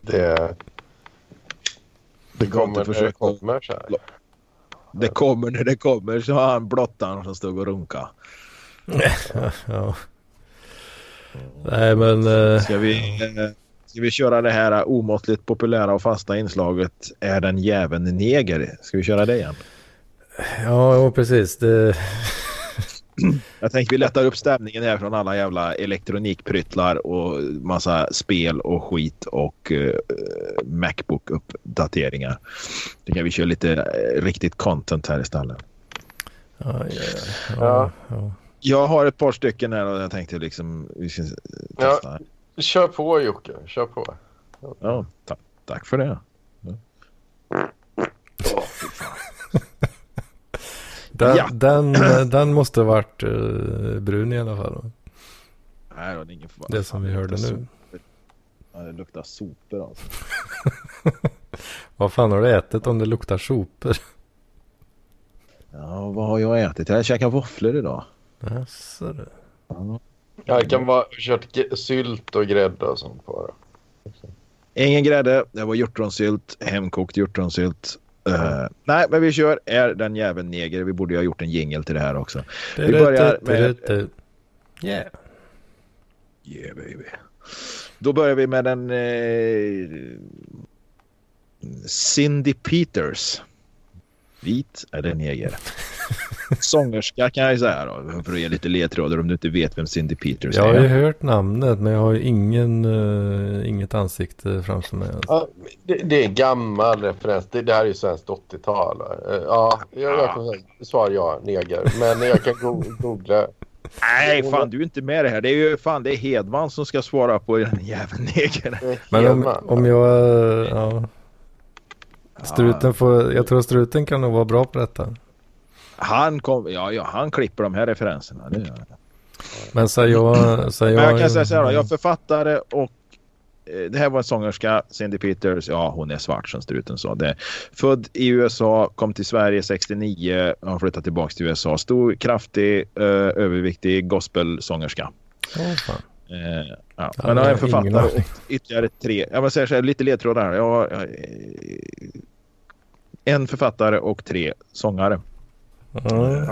det, det kommer när det kommer så här. Det kommer när det kommer, så har han blottan som stod och runka. ja. Nej men... Uh... Ska, vi, uh, ska vi köra det här omåttligt populära och fasta inslaget Är den jäveln neger? Ska vi köra det igen? Ja, ja precis. Det... Jag tänker vi lättar upp stämningen här från alla jävla elektronikpryttlar och massa spel och skit och uh, Macbook-uppdateringar. Då kan vi köra lite uh, riktigt content här istället. Ja, ja, ja. ja. Jag har ett par stycken här och jag tänkte liksom vi ska testa. Ja. Kör på Jocke, kör på. Ja, ta tack för det. Ja. Den, Ja. den, den måste ha varit uh, brun i alla fall. Nej, det, var ingen. Det som vi hörde nu. Ja, det luktar sopor alltså. Vad fan har du ätit om det luktar sopor? Ja, vad har jag ätit? Jag käkat våfflor idag. Jaså du. Ja. Ja, det kan vara kört sylt och grädde och sånt på det. Ingen grädde, det var hjortronsylt, hemkokt hjortronsylt. Eh, nej, men vi kör Är den jäveln neger. Vi borde ju ha gjort en jingel till det här också. Vi börjar med- Yeah. Yeah baby. Då börjar vi med en eh, Cindy Peters. Vit eller neger? Sångerska kan jag säga då. För att ge lite ledtrådar om du inte vet vem Cindy Peters Jag har ju är. hört namnet men jag har ju ingen, eh, inget ansikte framför mig. Ja, det, det är en gammal referens. Det, det här är ju svenskt 80-tal. Eh, Ja, jag, jag kan säga svar ja, neger. Men jag kan go googla. Nej, fan du är inte med det här. Det är ju fan det är Hedman som ska svara på den jäveln neger. Är Men om, om jag, ja. Struten får, jag tror struten kan nog vara bra på detta. Han, kom, ja, ja, han klipper de här referenserna. Det gör han. Men så jag, så jag. Jag kan säga så här då. Jag är författare och eh, det här var en sångerska, Cindy Peters. Ja, hon är svart som struten sa. Det. Född i USA, kom till Sverige 69. Har flyttat tillbaka till USA. Stor, kraftig, eh, överviktig gospelsångerska. Fan. Eh, ja. Men jag är författare och ytterligare tre. Jag vill säga så här, lite ledtrådar här. Jag jag, eh, en författare och tre sångare. Mm.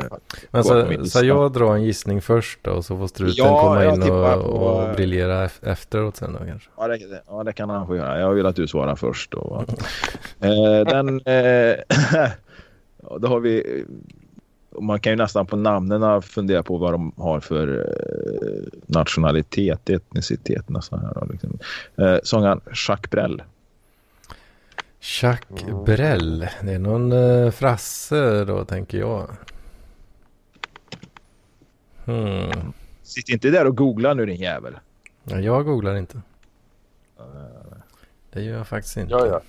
Men så, så jag drar en gissning först då så får struten Ja, komma in och, på- och briljera ef- efteråt sen då kanske. Ja det, ja, det kan han få göra. Jag vill att du svarar först. Då, va? eh, den, eh, då har vi... Man kan ju nästan på namnen fundera på vad de har för eh, nationalitet, etnicitet nästan. Här, liksom. eh, sångaren Jacques Brel. Jacques Brel. Det är någon eh, frasse då tänker jag. Hmm. Sitt inte där och googla nu din jävel. Ja, jag googlar inte. Det gör jag faktiskt inte. Ja, ja.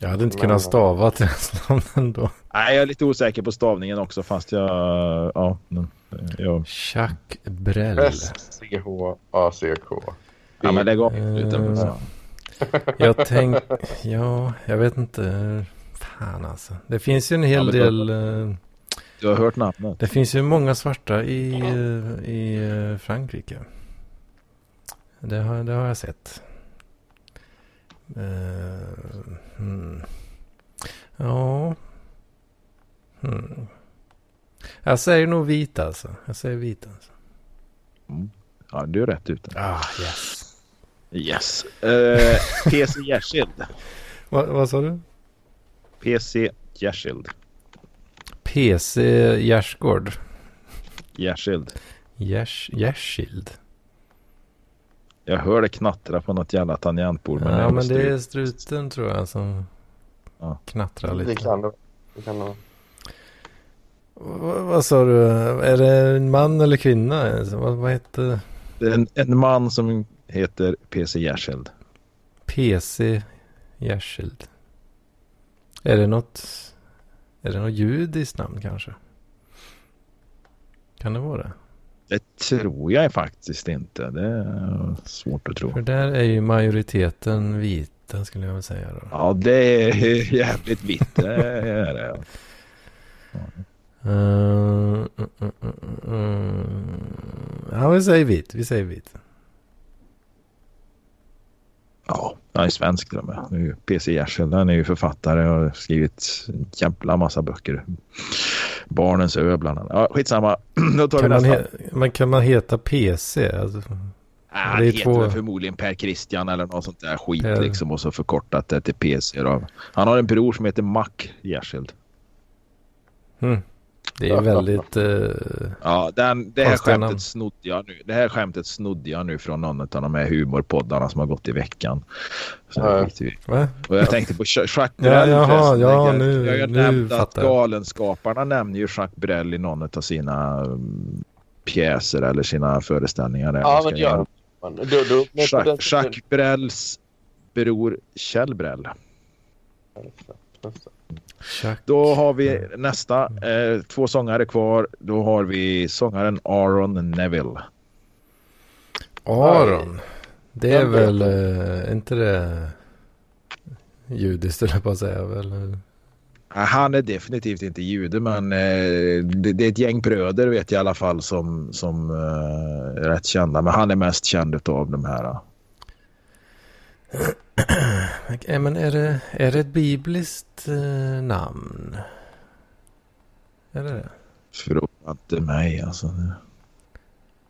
Jag hade inte kunnat stava till hans namn ändå. Nej, jag är lite osäker på stavningen också fast jag... Ja, jag, Jacques Brel. S-C-H-A-C-K. ja men lägg av. Eh. Jag tänk... Ja, jag vet inte. Fan alltså. Det finns ju en hel Ja, del... eh, Du har hört namnet. Det finns ju många svarta i, i eh, Frankrike. Det har, det har jag sett. Hmm. Ja. Hmm. Jag säger nog vit alltså. Jag säger vit alltså. Ja, du är rätt ute. Ah, yes. Yes. Uh, PC Gärskild. Va, vad sa du? PC Gärskild. PC Gärsgård. Gärskild. Gärs, Gärskild. Jag hör det knattra på något jävla tangentbord. Ja, är men det är struten tror jag som Ja. knattrar Det lite. kan det det kan det vad sa du? Är det en man eller kvinna? Vad, vad heter Det är en, en man som heter PC Gärskild. PC Gärskild? Är det något? Är det något judiskt namn kanske? Kan det vara det? Det tror jag faktiskt inte. Det är svårt att tro. För där är ju majoriteten vita skulle jag väl säga då. Ja, det är jävligt vitt. Det är det. Uh, uh, uh, uh. Ja, vi säger vit. Vi säger vit. Ja, han är svensk till och med. PC Gärskild. Han är ju författare och har skrivit en jävla massa böcker. Barnens ö bland annat. Ja, skitsamma. Då tar vi Kan man, nästa. men kan man heta PC? Alltså, Ah, det är heter två- förmodligen Per Christian eller något sånt där skit Per- liksom och så förkortat det till PC då. Han har en bror som heter Mac Gärskild. hmm. Det är väldigt... eh, Ja, den, det här skämtet snodde jag nu. Det här skämtet snodde jag nu från någon av de här humorpoddarna som har gått i veckan. Så Ja. och jag tänkte på Jacques Ja, Brel jaha, förresten. ja, Jag- nu- jag har nu nämnt att. Galenskaparna nämner ju Jacques Brel i någon av sina um, pjäser eller sina föreställningar. Ja, men gör man. På den Jacques, Jacques Brels bror Kjell Brell. Chuck. Då har vi nästa. Eh, två sångare kvar. Då har vi sångaren Aaron Neville. Aron. Det är väl, eh, inte det judiskt eller på att säga väl? Han är definitivt inte jude men eh, det, det är ett gäng bröder vet jag i alla fall som, som eh, är rätt kända. Men han är mest känd av de här. Men är det, är det ett bibliskt eh, namn? Är det det? Fråga inte mig alltså.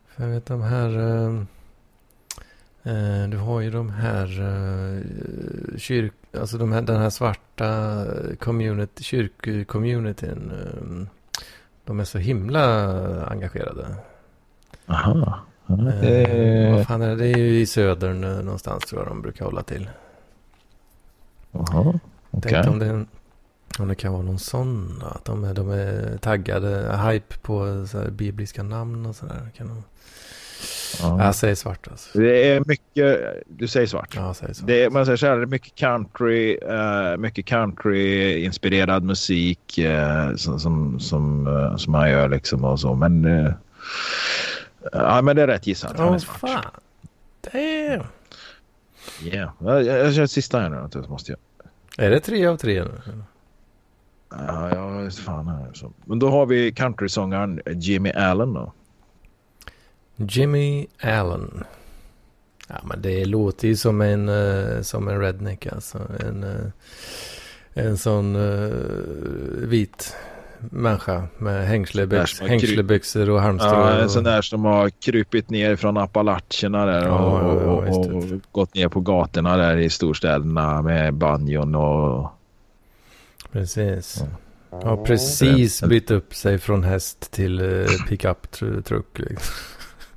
För jag vet de här... Eh, eh, du har ju de här eh, kyrk... Alltså de här, den här svarta community, kyrkcommunityn. Eh, de är så himla engagerade. Aha. Ja, Eh, det- vad fan är det? Det är ju i södern eh, någonstans tror jag de brukar hålla till. Jaha, okej. Tänkte om det, om det kan vara någon sån. Att de är, de är taggade, hype på så här bibliska namn och sådär. Kan de... Ja. Jag säger svart alltså. Det är mycket, du säger svart. Ja, säger svart. Det är, man säger så här, det är mycket country, eh, mycket country-inspirerad musik eh, som, som, som, eh, som han gör liksom och så. Men, eh, ja, men det är rätt gissat. Han är svart. fan. Damn. Yeah. Jag, jag, jag kör sista här nu. Det måste jag. Är det tre av tre nu? Ja, jag vet fan här. Så. Men då har vi countrysångaren Jimmy Allen då. Jimmy Allen. Ja men det låter ju som en, eh, som en redneck alltså. En, eh, en sån eh, vit människa med hängslebyx, hängslebyxor och halmstrå. Ja, en sån där som har krupit ner från Appalacherna där och, Ja, ja, ja, och, gått ner på gatorna där i storstäderna med banjon och... Precis. Ja. Har precis bytt upp sig från häst till eh, pickup tr- truck. Liksom.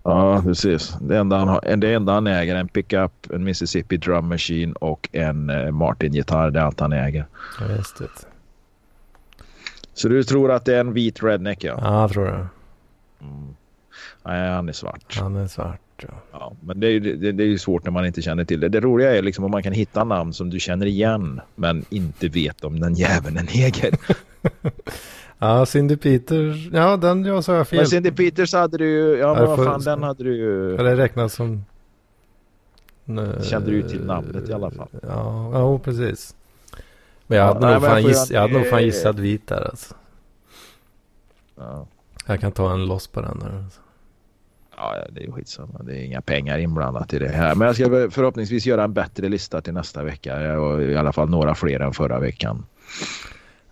Ja, precis. Det enda han, har, det enda han äger är en pickup, en Mississippi Drum Machine och en eh, Martin-gitarr. Det är allt han äger. Ja, just det. Så du tror att det är en vit redneck ja? Ja, jag tror det. Mm. Nej, han är svart. Han är svart. Ja. Ja, men det är, ju, det, det är ju svårt när man inte känner till det. Det roliga är liksom om man kan hitta namn som du känner igen men inte vet om den jäveln är neger. ja, Cindy Peters. Ja, den jag sa jag fel. Men Cindy Peters hade du ju, ja men vad fan den hade du ju. Eller räknas som... Kände du till namnet i alla fall. Ja, ja precis. Men jag Ja, hade, nej, nog, jag fan får giss, jag hade nog fan gissat vit där alltså. Ja. Jag kan ta en loss på den där. Alltså. Ja, det är ju skitsamma. Det är inga pengar inblandat i det här. Men jag ska förhoppningsvis göra en bättre lista till nästa vecka. Och I alla fall några fler än förra veckan.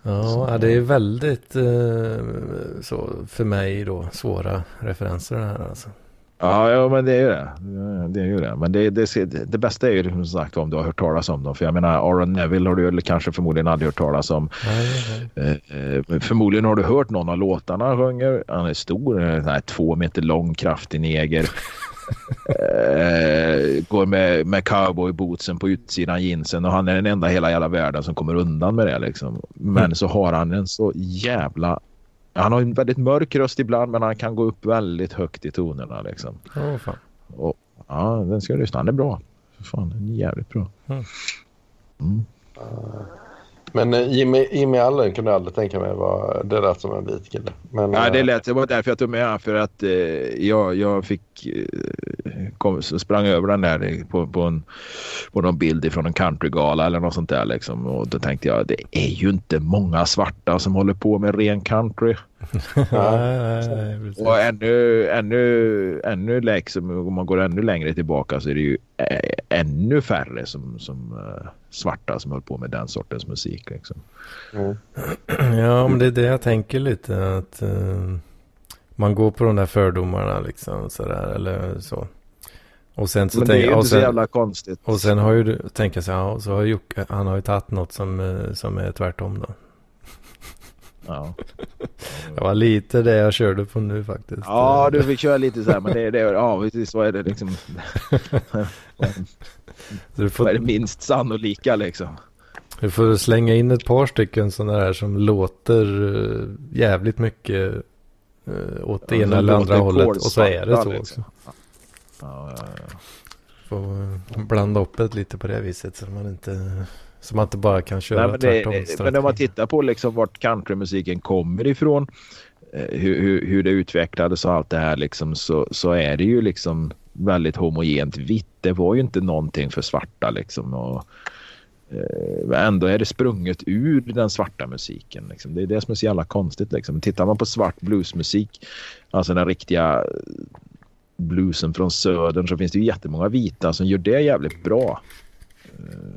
Ja, Så- ja, det är väldigt eh, så för mig då svåra referenser det här alltså. Ja, ja men det är ju det. Det är ju det. Men det, det, det bästa är ju som sagt om du har hört talas om dem. För jag menar Aaron Neville har du kanske förmodligen aldrig hört talas om. Nej, nej. Eh, eh, förmodligen har du hört någon av låtarna han sjunger. Han är stor, sån här två meter lång, kraftig neger. eh, går med, med cowboybootsen på utsidan jeansen och han är den enda hela jävla världen som kommer undan med det liksom. Men Mm. så har han en så jävla... Han har en väldigt mörk röst ibland men han kan gå upp väldigt högt i tonerna liksom. Åh fan. Och, ja, den ska du lyssna. Han är bra. Fan, den är jävligt bra. Mm. Mm. Men eh, Jimmy, Jimmy Allen kunde jag aldrig tänka mig var det lät som en vit kille. Men, Ja, det eh, lät, det var därför jag tog med han för att eh, jag, jag fick eh, kom, så sprang över den där på, på, en, på någon bild från en countrygala eller något sånt där liksom. Och då tänkte jag det är ju inte många svarta som håller på med ren country. Nej, nej. Och ännu, ännu, ännu liksom, om man går ännu längre tillbaka så är det ju eh, ännu färre som, som eh, svarta som håller på med den sortens musik. Liksom. mm. Ja, men det är det jag tänker lite. Att eh, man går på de där fördomarna liksom sådär eller så. Och sen så Men det är ju och inte så sen, jävla konstigt. och sen har ju du, tänker jag så ja, så har Jocke, han har ju tagit något som, som är tvärtom då. Ja. Det var lite det jag körde på nu faktiskt. Ja, du fick köra lite så här, men det, det, ja, precis, vad är det liksom? Så du, Vad är det får, minst sannolika liksom? du får slänga in ett par stycken sådana där som låter eh, jävligt mycket uh, åt det ena eller andra hållet. Och så är det så liksom. också. Ja, ja, ja. Får blanda upp det lite på det viset så man inte så man inte bara kan köra Nej, men tvärtom. Det, men om man tittar på liksom vart countrymusiken kommer ifrån. Hur, hur, hur, det utvecklades och allt det här liksom så, så är det ju liksom väldigt homogent vitt. Det var ju inte någonting för svarta liksom. Och, eh, ändå är det sprunget ur den svarta musiken. Liksom. Det är det som är så jävla konstigt. Liksom. Tittar man på svart bluesmusik, alltså den riktiga bluesen från södern så finns det ju jättemånga vita som gör det jävligt bra.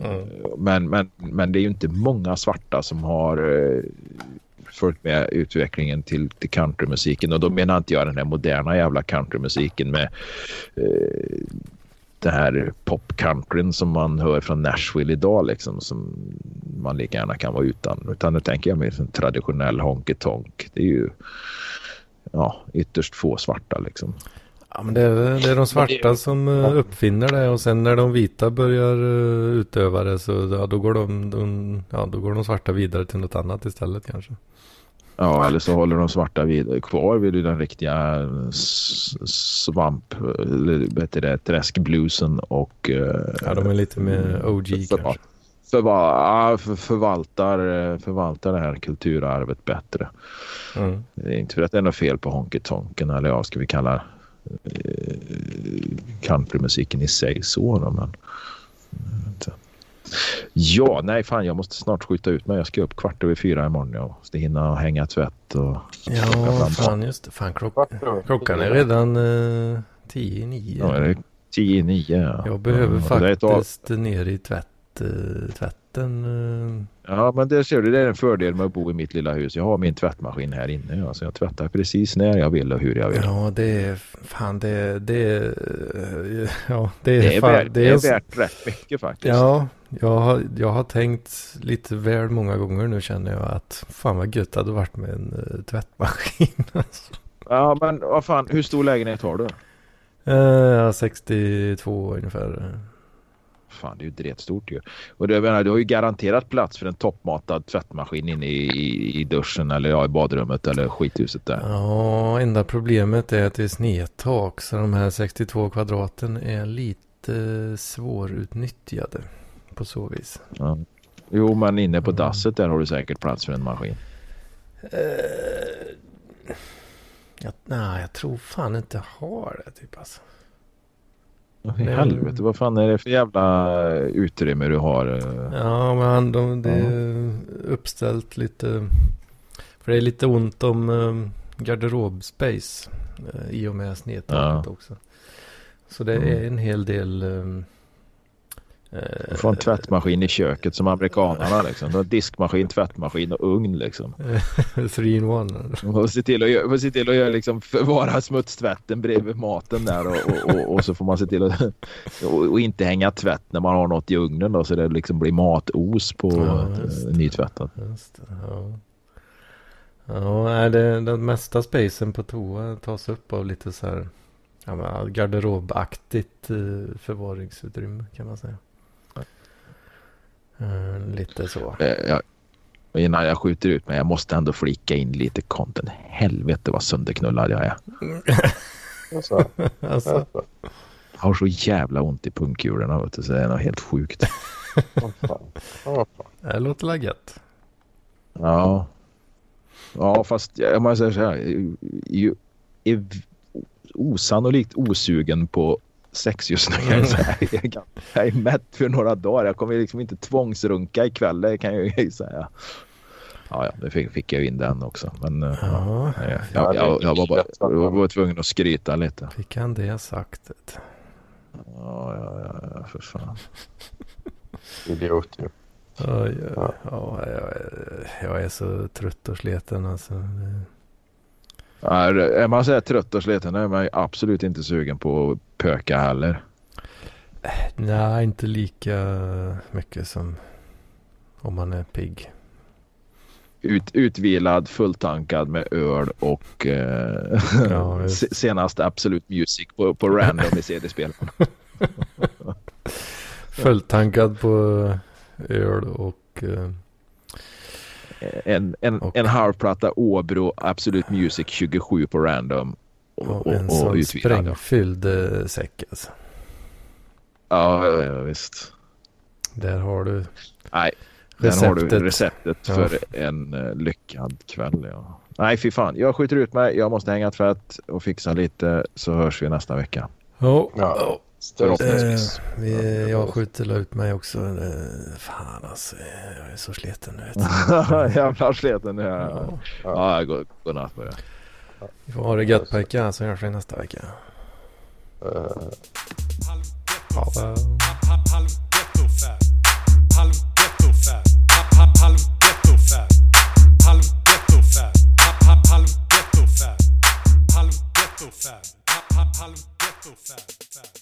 Mm. Men, men, men det är ju inte många svarta som har eh, följt med utvecklingen till, till countrymusiken och då menar inte jag den här moderna jävla countrymusiken med eh, det här popcountryn som man hör från Nashville idag liksom som man lika gärna kan vara utan. Utan nu tänker jag mer som traditionell honky tonk. Det är ju ja, ytterst få svarta liksom. Ja men det är, det är de svarta som eh, uppfinner det och sen när de vita börjar eh, utöva det så ja, då, går de, de, ja, då går de svarta vidare till något annat istället kanske. Ja, eller så håller de svarta vid, kvar vid den riktiga svamp, eller det, träskbluesen och... Eh, ja, de är lite mer OG för, kanske. Förval, för, förvaltar, förvaltar det här kulturarvet bättre. Mm. Det är inte för att det är något fel på Honky Tonken eller ja, ska vi kalla eh, countrymusiken i sig så. Då, men, inte. Ja, nej fan jag måste snart skjuta ut mig. Jag ska upp kvart över fyra imorgon. Jag måste hinna hänga tvätt och... Ja, fan just det. Fan klock, klockan är redan uh, tio i nio. Ja, det är tio i nio. Ja. Jag behöver ja, faktiskt ner i tvätt, uh, tvätten. Uh... Ja, men det ser du. Det är en fördel med att bo i mitt lilla hus. Jag har min tvättmaskin här inne. Ja, så jag tvättar precis när jag vill och hur jag vill. Ja, det är fan det, det, ja, det är, det är, fan, värt, det är, det är värt rätt mycket faktiskt. Ja, jag har, jag har tänkt lite väl många gånger nu känner jag att fan vad gött det hade varit med en uh, tvättmaskin. Alltså. Ja men vad fan, hur stor lägenhet har du? Uh, 62 ungefär. Fan det är ju dretstort ju. Och du, menar, du har ju garanterat plats för en toppmatad tvättmaskin inne i, i, i duschen eller ja, i badrummet eller skithuset där. Ja, enda problemet är att det är snedtak så de här 62 kvadraten är lite svårutnyttjade på så vis. Ja. Jo, men inne på dasset där har du säkert plats för en maskin. Uh, jag, nej, jag tror fan inte har det typ alltså. I helvete, vad fan är det för jävla utrymme du har? Ja, men de, det är uppställt lite. För det är lite ont om um, garderobspace uh, i och med snedtaket ja. också. Så det mm. är en hel del um, du får en tvättmaskin i köket som amerikanerna liksom. Du har diskmaskin, tvättmaskin och ugn liksom. Three in one. Och se till att, och se till att göra, liksom, förvara smutstvätten bredvid maten där och, och, och, och så får man se till att och, inte hänga tvätt när man har något i ugnen då så det liksom blir matos på ja, nytvättat. Ja, ja det, den mesta spacen på toa tas upp av lite så här ja, garderobaktigt eh, förvaringsutrymme kan man säga. Mm, lite så. Eh, jag, innan jag skjuter ut mig, jag måste ändå flika in lite content. Helvete vad sönderknullad jag är. alltså. alltså. Jag har så jävla ont i pungkulorna vet du, så det är något helt sjukt. det låter gött. Ja. Ja, fast jag måste säga så här. Jag är osannolikt osugen på sex just nu. Jag, jag är mätt för några dagar. Jag kommer liksom inte tvångsrunka ikväll. Det kan jag ju säga. Ja, ja, det fick, fick jag in den också. Men ja, ja, jag, jag, jag, var bara jag var tvungen att skryta lite. Fick han det sagt? Ja, ja, ja, för fan. Idiot ju. Ja, ja, ja, jag, jag är så trött och sliten alltså. Är man så här trött och sliten är man absolut inte sugen på att pöka heller. Nej, inte lika mycket som om man är pigg. Ut, utvilad, fulltankad med öl och eh, ja, senast Absolut Music på, på random i CD-spelaren. fulltankad på öl och eh, en, en, Och- en halvplatta Åbro Absolut Music 27 på random. Och, Och och, en och sån sprängfylld eh, säck alltså. Ja, ja, visst. Där har du Nej, där har du receptet. receptet Ja. för en uh, lyckad kväll. Ja. Nej, fy fan. Jag skjuter ut mig. Jag måste hänga tvätt och fixa lite så hörs vi nästa vecka. Ja. Ja. Förhoppningsvis. Eh, vi, jag skjuter la ut mig också. Eh, fan alltså, jag är så sliten nu. Jävlar sliten nu. Ja, ja jag godnatt på det. Vi får ha det gött pojkar så hörs vi nästa vecka. Uh. Halv halv ghetto fab, halv ghetto fab, fab.